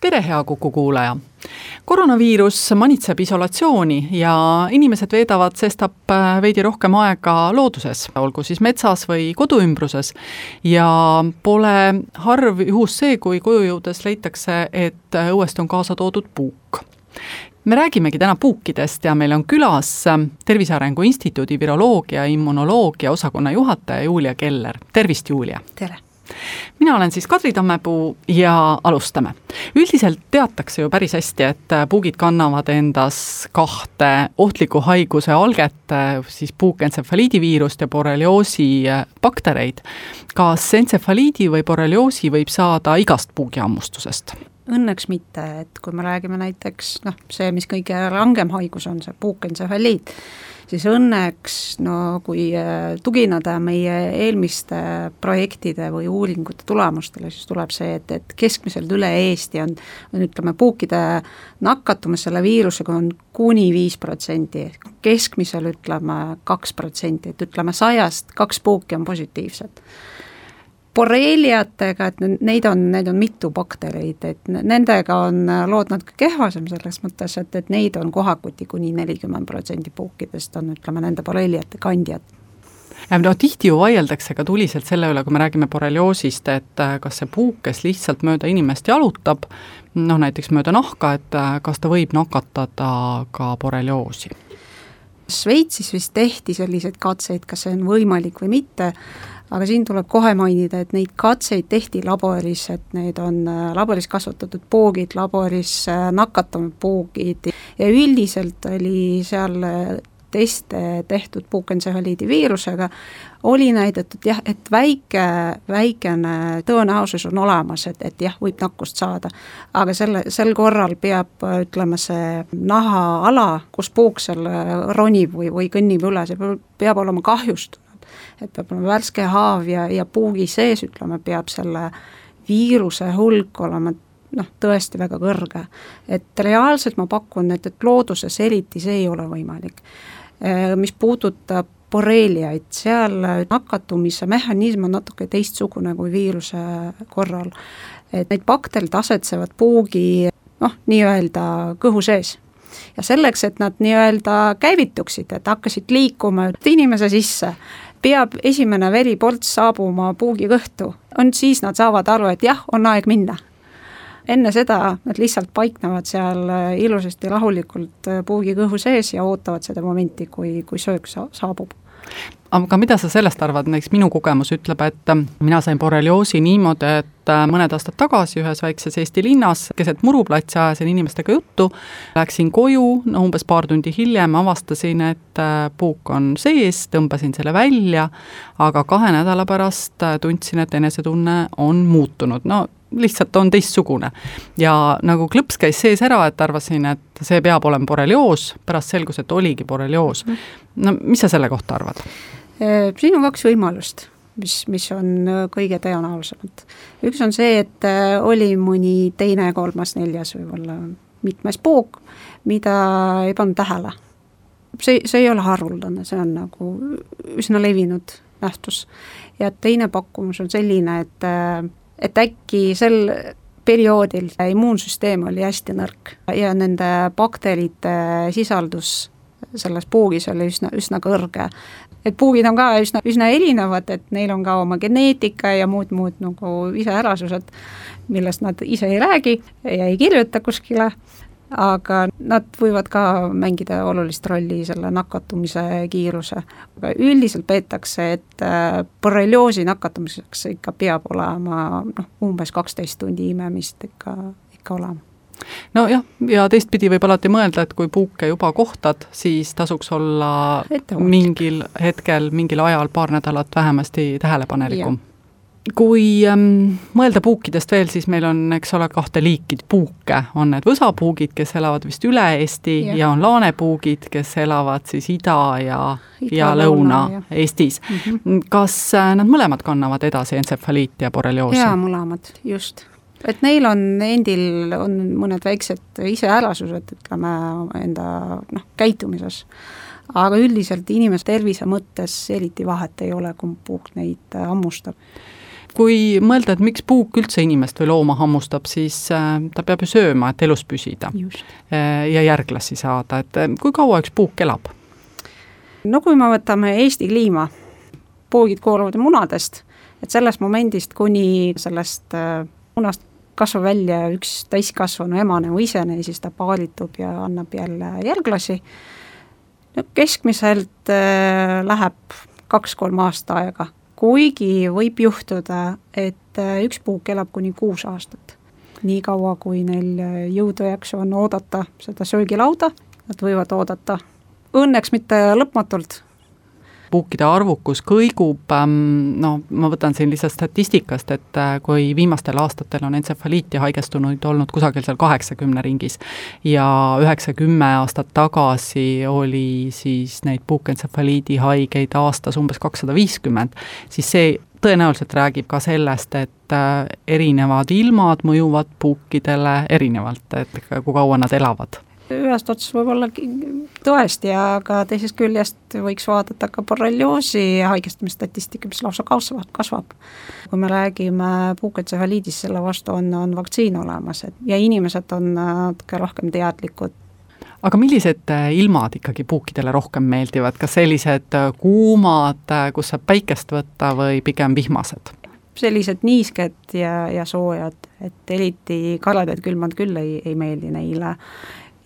Tere, hea Kuku kuulaja koroonaviirus manitseb isolatsiooni ja inimesed veedavad sestap äh, veidi rohkem aega looduses, olgu siis metsas või koduümbruses. ja pole harv juhus see, kui koju jõudes leitakse, et õuest on kaasa toodud puuk me räägimegi täna puukidest ja meil on külas Tervise Arengu Instituudi viroloogia immunoloogia osakonna juhataja Julia Keller, tervist, Julia! tere! Mina olen siis Kadri Tammepuu ja alustame. üldiselt teatakse ju päris hästi, et puugid kannavad endas kahte ohtliku haiguse alget, siis puukentsefaliidiviirust ja borrelioosi baktereid. kas entsefaliidi või borrelioosi võib saada igast puugihammustusest? Õnneks mitte, et kui me räägime näiteks noh, see, mis kõige rangem haigus on, see puukentsefaliit, siis õnneks no kui äh, tugineda meie eelmiste projektide või uuringute tulemustele, siis tuleb see, et, et keskmiselt üle Eesti on, on ütleme, puukide nakatumist selle viirusega on kuni viis protsenti, keskmisel ütleme kaks protsenti, et ütleme sajast kaks puuki on positiivsed borreeliatega, et neid on, neid on mitu baktereid, et nendega on lood natuke kehvasem selles mõttes, et, et neid on kohakuti kuni nelikümmend protsenti puukidest on, ütleme, nende borreeliate kandjad no tihti ju vaieldakse ka tuliselt selle üle, kui me räägime borrelioosist, et äh, kas see puuk, kes lihtsalt mööda inimest jalutab, noh näiteks mööda nahka, et äh, kas ta võib nakatada ka borrelioosi? Šveitsis vist tehti selliseid katseid, kas see on võimalik või mitte, aga siin tuleb kohe mainida, et neid katseid tehti laboris, et need on äh, laboris kasvatatud poogid, laboris äh, nakatunud poogid ja üldiselt oli seal äh, teste tehtud puukentsefaliidi viirusega, oli näidatud jah, et väike, väikene tõenäosus on olemas, et, et jah, võib nakkust saada. aga selle, sel korral peab, ütleme, see nahaala, kus puuk seal ronib või, või kõnnib üle, see peab, olema kahjustatud et peab olema värske haav ja, ja puugi sees, ütleme, peab selle viiruse hulk olema noh, tõesti väga kõrge. et reaalselt ma pakun, et, et looduses eriti see ei ole võimalik. Äh, mis puudutab borreeliaid, seal nakatumise mehhanism on natuke teistsugune kui viiruse korral. et need bakterid asetsevad puugi noh, nii-öelda kõhu sees ja selleks, et nad nii-öelda käivituksid, et hakkasid liikuma inimese sisse, peab esimene veriports saabuma puugi kõhtu, on siis nad saavad aru, et jah, on aeg minna. enne seda nad lihtsalt paiknevad seal äh, ilusasti rahulikult äh, puugi kõhu sees ja ootavad seda momenti, kui, kui söök sa-, saabub aga mida sa sellest arvad, näiteks minu kogemus ütleb, et äh, mina sain borrelioosi niimoodi, et äh, mõned aastad tagasi ühes väikses Eesti linnas keset muruplatsi ajasin inimestega juttu, läksin koju, no umbes paar tundi hiljem avastasin, et äh, puuk on sees, tõmbasin selle välja, aga kahe nädala pärast tundsin, et enesetunne on muutunud, no lihtsalt on teistsugune. ja nagu klõps käis sees ära, et arvasin, et see peab olema borrelioos, pärast selgus, et oligi borrelioos. Mhm. no mis sa selle kohta arvad? Äh, siin on kaks võimalust, mis, mis on äh, kõige tõenäolisemad. üks on see, et äh, oli mõni teine, kolmas, neljas võib-olla mitmes puuk, mida ei pannud tähele. see, see ei ole haruldane, see on nagu üsna levinud nähtus. ja teine pakkumus on selline, et, et äkki sel perioodil immuunsüsteem oli hästi nõrk ja nende bakterite sisaldus selles puugis oli üsna, üsna kõrge. Et puugid on ka üsna, üsna erinevad, et neil on ka oma geneetika ja muud, muud nagu iseärasused, millest nad ise ei räägi ja ei kirjuta kuskile, aga nad võivad ka mängida olulist rolli selle nakatumise kiiruse. aga üldiselt peetakse, et äh, borrelioosi nakatumiseks ikka peab olema noh, umbes kaksteist tundi imemist ikka, ikka olema. Nojah, ja teistpidi võib alati mõelda, et kui puuke juba kohtad, siis tasuks olla mingil hetkel, mingil ajal, paar nädalat vähemasti tähelepanelikum kui ähm, mõelda puukidest veel, siis meil on, eks ole, kahte liiki puuke, on need võsapuugid, kes elavad vist üle Eesti ja, ja on laanepuugid, kes elavad siis ida ja, ja Lõuna-Eestis mm. -hmm. kas äh, nad mõlemad kannavad edasi entsefaliiti ja borrelioosi? jaa, mõlemad, just et neil on endil, on mõned väiksed iseärasused, ütleme, enda noh, käitumises. aga üldiselt inimese tervise mõttes eriti vahet ei ole, kumb puuk neid äh, hammustab kui mõelda, et miks puuk üldse inimest või looma hammustab, siis äh, ta peab ju sööma, et elus püsida Just. Äh, ja järglasi saada, et äh, kui kaua üks puuk elab? no kui me võtame Eesti kliima, puugid kooruvad munadest, et sellest momendist kuni sellest munast kasvab välja üks täiskasvanu emane või isene, siis ta paalitub ja annab jälle järglasi. no keskmiselt äh, läheb kaks-kolm aasta aega kuigi võib juhtuda, et äh, üks puuk elab kuni kuus aastat. nii kaua, kui neil äh, jõudu ja jaksu on oodata seda söögilauda, nad võivad oodata õnneks mitte lõpmatult, puukide arvukus kõigub, ähm, no ma võtan siin lihtsalt statistikast, et äh, kui viimastel aastatel on entsefaliiti haigestunuid olnud kusagil seal kaheksakümne ringis ja üheksa-kümme aastat tagasi oli siis neid puukentsefaliidi haigeid aastas umbes kakssada viiskümmend, siis see tõenäoliselt räägib ka sellest, et äh, erinevad ilmad mõjuvad puukidele erinevalt, et kui kaua nad elavad. Ühest otsast võib-olla tõesti, aga teisest küljest võiks vaadata ka borrelioosi haigestumisstatistika, mis lausa kasvab, kasvab. kui me räägime puukentsefaliidist, selle vastu on, on vaktsiin olemas, et ja inimesed on natuke rohkem teadlikud aga millised äh, ilmad ikkagi puukidele rohkem meeldivad, kas sellised äh, kuumad, äh, kus saab päikest võtta või pigem vihmased? sellised niisked ja, ja soojad, et eriti kaledad külmad küll ei, ei meeldi neile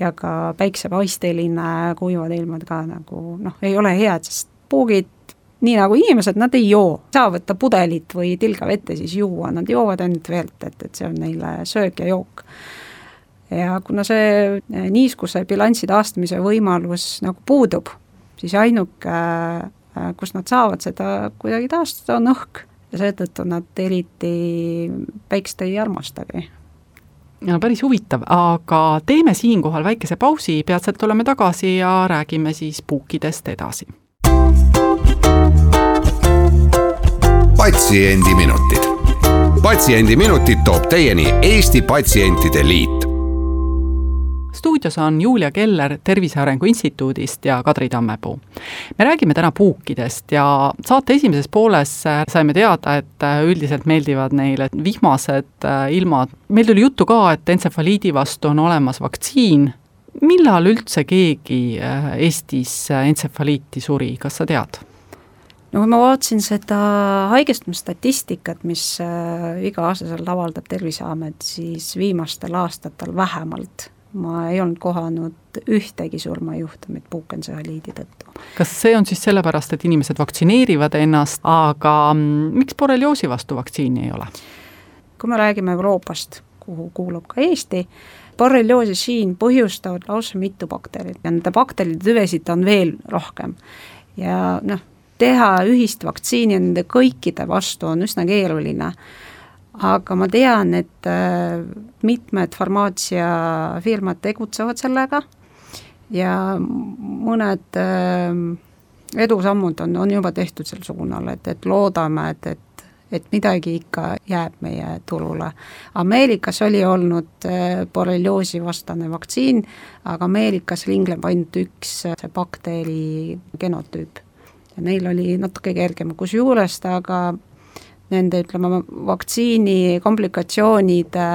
ja ka päiksepaisteline kuivad ilmad ka nagu noh, ei ole head, sest puugid nii nagu inimesed, nad ei joo, saa võtta pudelit või tilga vette siis juua, nad joovad ainult veelt, et, et see on neile söök ja jook. ja kuna see niiskuse bilansi taastamise võimalus nagu puudub, siis ainuke, kus nad saavad seda kuidagi taastada, on õhk. Ja seetõttu nad eriti päikest ei armastagi no päris huvitav, aga teeme siinkohal väikese pausi, peatselt oleme tagasi ja räägime siis puukidest edasi. patsiendiminutid. patsiendiminutid toob teieni Eesti Patsientide Liit stuudios on Julia Keller Tervise Arengu Instituudist ja Kadri Tammepuu. me räägime täna puukidest ja saate esimeses pooles äh, saime teada, et äh, üldiselt meeldivad neile vihmased äh, ilmad. meil tuli juttu ka, et entsefaliidi vastu on olemas vaktsiin. millal üldse keegi Eestis entsefaliiti suri, kas sa tead? no kui ma vaatasin seda haigestumisstatistikat, mis iga-aastaselt avaldab Terviseamet, siis viimastel aastatel vähemalt ma ei olnud kohanud ühtegi surmajuhtumit puukentsefaliidi tõttu. kas see on siis sellepärast, et inimesed vaktsineerivad ennast, aga mm, miks borrelioosi vastu vaktsiini ei ole? kui me räägime Euroopast, kuhu kuulub ka Eesti, borrelioosi siin põhjustavad lausa mitu bakterit ja nende bakterite tüvesid on veel rohkem. ja noh, teha ühist vaktsiini nende kõikide vastu on üsna keeruline aga ma tean, et äh, mitmed farmaatsiafirmad tegutsevad sellega ja mõned äh, edusammud on, on juba tehtud sel suunal, et, et loodame, et, et et midagi ikka jääb meie turule. Ameerikas oli olnud äh, borrelioosi vastane vaktsiin, aga Ameerikas ringleb ainult üks see bakteeri genotüüp. ja neil oli natuke kergem, kusjuures ta ka nende ütleme, vaktsiini komplikatsioonide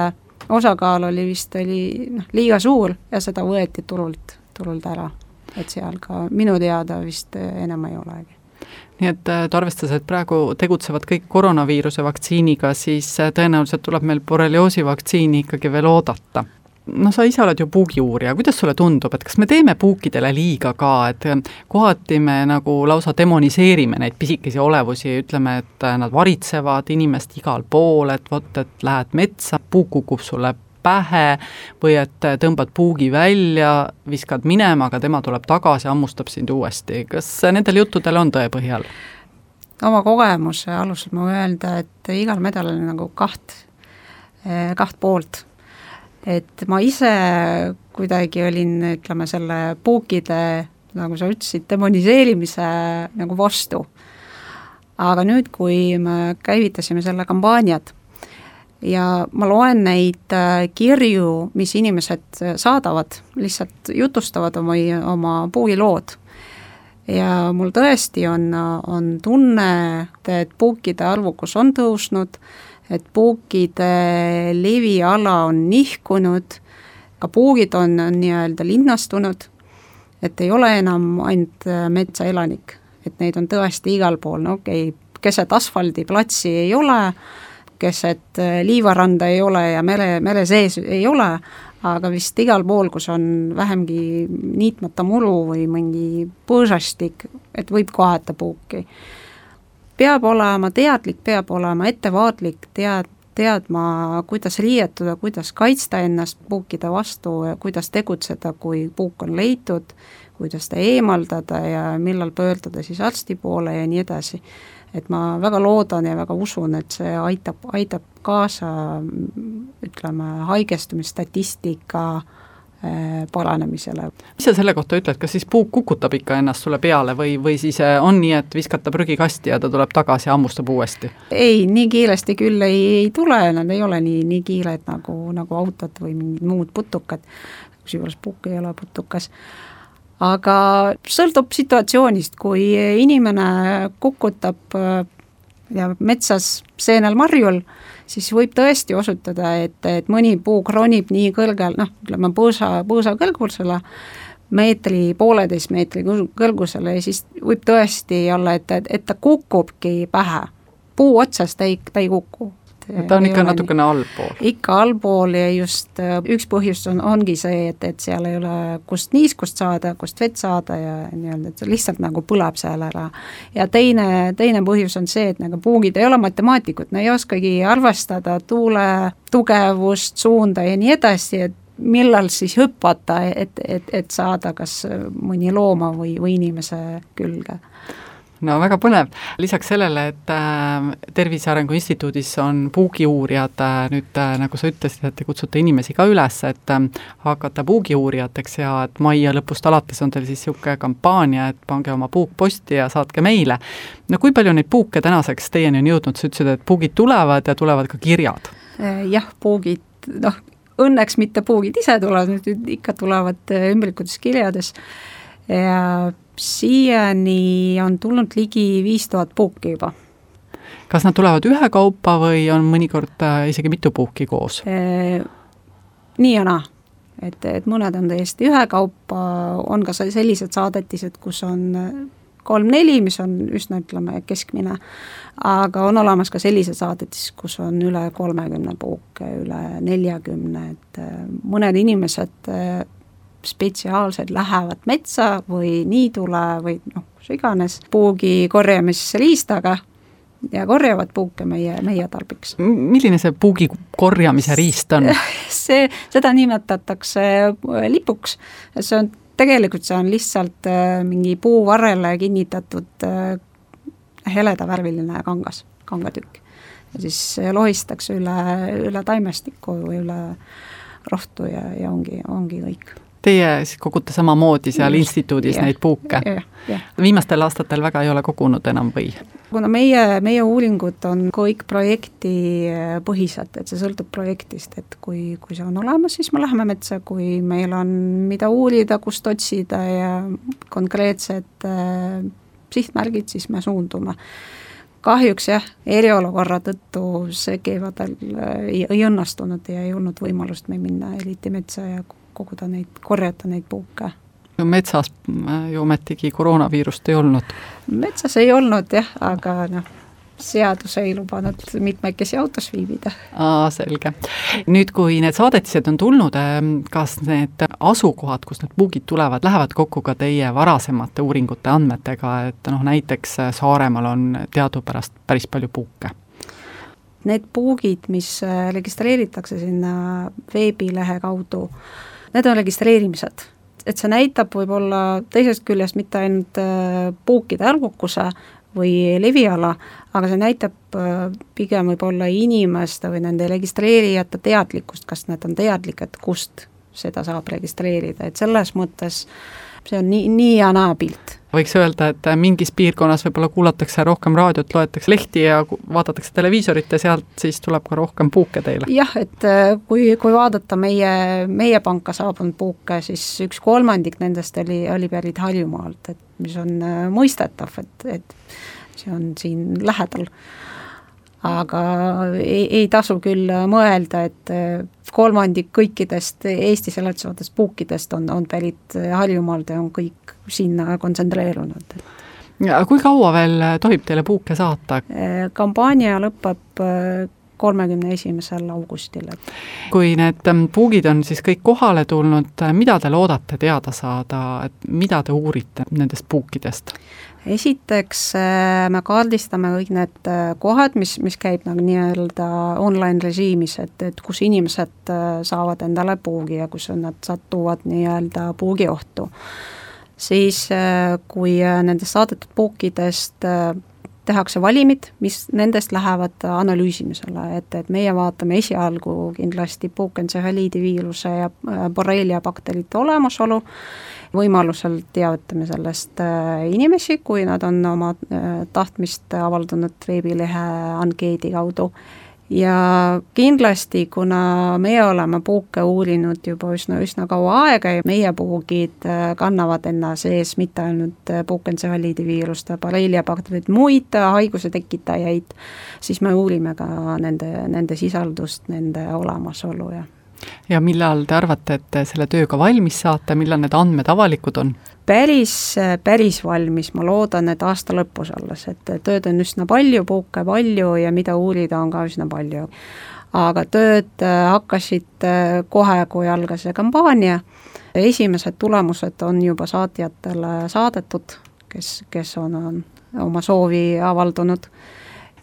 osakaal oli vist, oli noh, liiga suur ja seda võeti turult, turult ära. et seal ka minu teada vist enam ei olegi nii et, et arvestades, et praegu tegutsevad kõik koroonaviiruse vaktsiiniga, siis tõenäoliselt tuleb meil borrelioosi vaktsiini ikkagi veel oodata noh, sa ise oled ju puugiuurija, kuidas sulle tundub, et kas me teeme puukidele liiga ka, et kohati me nagu lausa demoniseerime neid pisikesi olevusi, ütleme, et nad varitsevad inimest igal pool, et vot, et lähed metsa, puuk kukub sulle pähe või et tõmbad puugi välja, viskad minema, aga tema tuleb tagasi, hammustab sind uuesti, kas nendel juttudel on tõe põhjal? oma kogemuse alusel ma võin öelda, et igal medalil on nagu kaht, kaht poolt. Et ma ise kuidagi olin, ütleme, selle puukide, nagu sa ütlesid, demoniseerimise nagu vastu. aga nüüd, kui me käivitasime selle kampaaniat, ja ma loen neid äh, kirju, mis inimesed äh, saadavad, lihtsalt jutustavad oma, oma puugilood. ja mul tõesti on, on tunne, et puukide arvukus on tõusnud, et puukide leviala on nihkunud, ka puugid on, on nii-öelda linnastunud, et ei ole enam ainult äh, metsaelanik, et neid on tõesti igal pool, no okei okay,, keset asfaldiplatsi ei ole, keset äh, liivaranda ei ole ja mere, mere sees ei ole, aga vist igal pool, kus on vähemgi niitmata muru või mingi põõsastik, et võib kohata puuki. Peab olema teadlik, peab olema ettevaatlik, tead, teadma, kuidas riietuda, kuidas kaitsta ennast puukide vastu kuidas tegutseda, kui puuk on leitud, kuidas ta eemaldada ja millal pöörduda siis arsti poole ja nii edasi. Et ma väga loodan ja väga usun, et see aitab, aitab kaasa ütleme, haigestumisstatistika äh, paranemisele. mis sa selle kohta ütled, kas siis puuk kukutab ikka ennast sulle peale või, või siis äh, on nii, et viskad ta prügikasti ja ta tuleb tagasi ja hammustab uuesti? ei, nii kiiresti küll ei, ei tule, nad ei ole nii, nii kiired nagu, nagu autod või mingid muud putukad, kusjuures puuk ei ole putukas. Aga sõltub situatsioonist, kui inimene kukutab ja metsas seenel marjul, siis võib tõesti osutuda, et, et mõni puu kronib nii kõrgel, noh, ütleme põõsa, põõsa kõrgusele, meetri, pooleteist meetri kõrgusele ja siis võib tõesti olla, et, et, ta kukubki pähe. puu otsast ta ei, ta ei kuku ta on ikka natukene allpool. ikka allpool ja just äh, üks põhjus on, ongi see, et, et seal ei ole kust niiskust saada, kust vett saada ja nii-öelda, et see lihtsalt nagu põleb seal ära. ja teine, teine põhjus on see, et nagu puugid ei ole matemaatikud, nad ei oskagi arvestada tuule tugevust, suunda ja nii edasi, et millal siis hüpata, et, et, et saada kas mõni looma või, või inimese külge no väga põnev, lisaks sellele, et äh, Tervise Arengu Instituudis on puugiuurijad äh, nüüd äh, nagu sa ütlesid, et te kutsute inimesi ka üles, et äh, hakata puugiuurijateks ja et mai lõpust alates on teil siis niisugune kampaania, et pange oma puuk posti ja saatke meile. no kui palju neid puuke tänaseks teieni on jõudnud, sa ütlesid, et puugid tulevad ja tulevad ka kirjad? Äh, jah, puugid, noh, õnneks mitte puugid ise tulevad, ikka tulevad äh, ümbrikutes kirjades ja siiani on tulnud ligi viis tuhat puuki juba. kas nad tulevad ühekaupa või on mõnikord äh, isegi mitu puuki koos? nii ja naa, et, et mõned on täiesti ühekaupa, on ka sellised saadetised, kus on äh, kolm-neli, mis on üsna, ütleme, keskmine, aga on olemas ka sellised saadetis, kus on üle kolmekümne puuke, üle neljakümne, et äh, mõned inimesed spetsiaalselt lähevad metsa või niidule või noh, kus iganes, puugi korjamise riistaga ja korjavad puuke meie, meie tarbiks. milline see puugi korjamise riist on see, seda nimetatakse äh, lipuks, see on, tegelikult see on lihtsalt äh, mingi puuvarrele kinnitatud äh, heledavärviline kangas, kangatükk. ja siis lohistatakse üle, üle taimestiku või üle rohtu ja, ja ongi, ongi kõik Teie siis kogute samamoodi seal Just, instituudis yeah, neid puuke yeah,? Yeah. viimastel aastatel väga ei ole kogunud enam või? kuna meie, meie uuringud on kõik projektipõhised, et see sõltub projektist, et kui, kui see on olemas, siis me läheme metsa, kui meil on, mida uurida, kust otsida ja konkreetsed äh, sihtmärgid, siis me suundume kahjuks jah, eriolukorra tõttu see kevadel äh, ei, ei õnnestunud ja ei olnud võimalust meil minna eriti metsa ja koguda neid, korjata neid puuke. no metsas äh, ju ometigi koroonaviirust ei olnud? metsas ei olnud jah, aga noh, seadus ei lubanud mitmekesi autos viibida. aa, selge. nüüd, kui need saadetised on tulnud, ähm, kas need asukohad, kust need puugid tulevad, lähevad kokku ka teie varasemate uuringute andmetega, et noh, näiteks äh, Saaremaal on teadupärast päris palju puuke? Need puugid, mis äh, registreeritakse sinna veebilehe kaudu, need on registreerimised. et see näitab võib-olla teisest küljest mitte ainult äh, puukide arvukuse, või leviala, aga see näitab pigem võib-olla inimeste või nende registreerijate teadlikkust, kas nad on teadlikud, kust seda saab registreerida, et selles mõttes see on nii, nii ja naa pilt võiks öelda, et mingis piirkonnas võib-olla kuulatakse rohkem raadiot, loetakse lehti ja vaadatakse televiisorit ja sealt siis tuleb ka rohkem puuke teile? jah, et äh, kui, kui vaadata meie, meie panka saabunud puuke, siis üks kolmandik nendest oli, oli pärit Harjumaalt, et mis on äh, mõistetav, et, et see on siin lähedal aga ei, ei tasu küll mõelda, et äh, kolmandik kõikidest Eestis elatsevatest puukidest on, on pärit Harjumaalt ja on kõik sinna kontsentreerunud. ja kui kaua veel tohib teile puuke saata? Äh, kampaania lõpeb äh, kolmekümne esimesel augustil. kui need ähm, puugid on siis kõik kohale tulnud, mida te loodate teada saada, et mida te uurite nendest puukidest? esiteks äh, me kaardistame kõik need äh, kohad, mis, mis käib nagu nii-öelda online režiimis, et, et kus inimesed äh, saavad endale puugi ja kus nad satuvad nii-öelda puugiohtu. siis kui nendest saadetud puukidest tehakse valimid, mis nendest lähevad analüüsimisele, et, et meie vaatame esialgu kindlasti puukentsefaliidi viiruse ja borrelia bakterite olemasolu võimalusel teavitame sellest äh, inimesi, kui nad on oma äh, tahtmist avaldanud veebilehe ankeedi kaudu ja kindlasti, kuna meie oleme puuke uurinud juba üsna, üsna kaua aega ja meie puugid äh, kannavad enna sees mitte ainult puukentsefaliidi viirust, Borrelia bakterit, muid haiguse tekitajaid, siis me uurime ka nende, nende sisaldust, nende olemasolu ja ja millal te arvate, et selle tööga valmis saate, millal need andmed avalikud on? päris, päris valmis, ma loodan, et aasta lõpus alles, et tööd on üsna palju, puuke palju ja mida uurida on ka üsna palju. aga tööd hakkasid kohe, kui algas see kampaania, esimesed tulemused on juba saatjatele saadetud, kes, kes on, on oma soovi avaldanud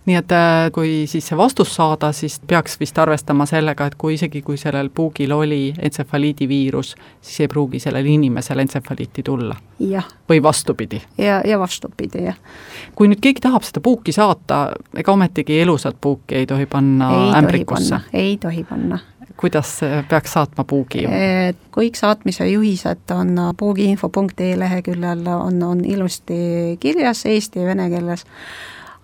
nii et äh, kui siis see vastus saada, siis peaks vist arvestama sellega, et kui isegi, kui sellel puugil oli entsefaliidi viirus, siis ei pruugi sellel inimesel entsefaliiti tulla. või vastupidi. ja, ja vastupidi, jah. kui nüüd keegi tahab seda puuki saata, ega ometigi elusat puuki ei tohi panna ei ämbrikusse? ei tohi panna kuidas peaks saatma puugi? kõik saatmise juhised on puugiinfo.ee leheküljel on, on ilusti kirjas eesti ja vene keeles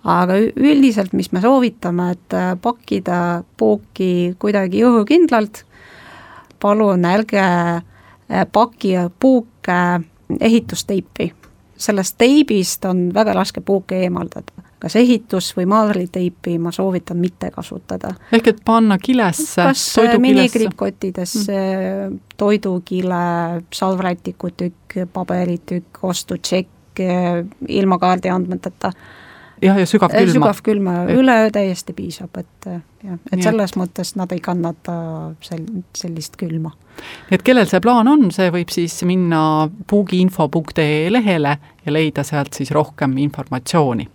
aga üldiselt, mis me soovitame, et äh, pakkida puuki kuidagi õhukindlalt, palun ärge äh, pakkige puuke ehitusteipi. sellest teibist on väga raske puuke eemaldada. kas ehitus- või maadriteipi ma soovitan mitte kasutada. ehk et panna kilesse, äh, minikriipkottidesse mm., toidukile, salvrätikutükk, paberitükk, ostutšekk ilma kaardiandmeteta jah, ja sügavkülma. sügavkülma, üleöö täiesti piisab, et jah, et selles mõttes nad ei kannata sel-, sellist külma. et kellel see plaan on, see võib siis minna puugiinfo.ee lehele ja leida sealt siis rohkem informatsiooni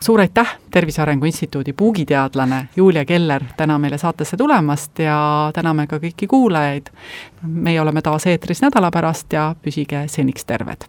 suur aitäh, Tervise Arengu Instituudi puugiteadlane Julia Keller täna meile saatesse tulemast ja täname ka kõiki kuulajaid. meie oleme taas eetris nädala pärast ja püsige seniks terved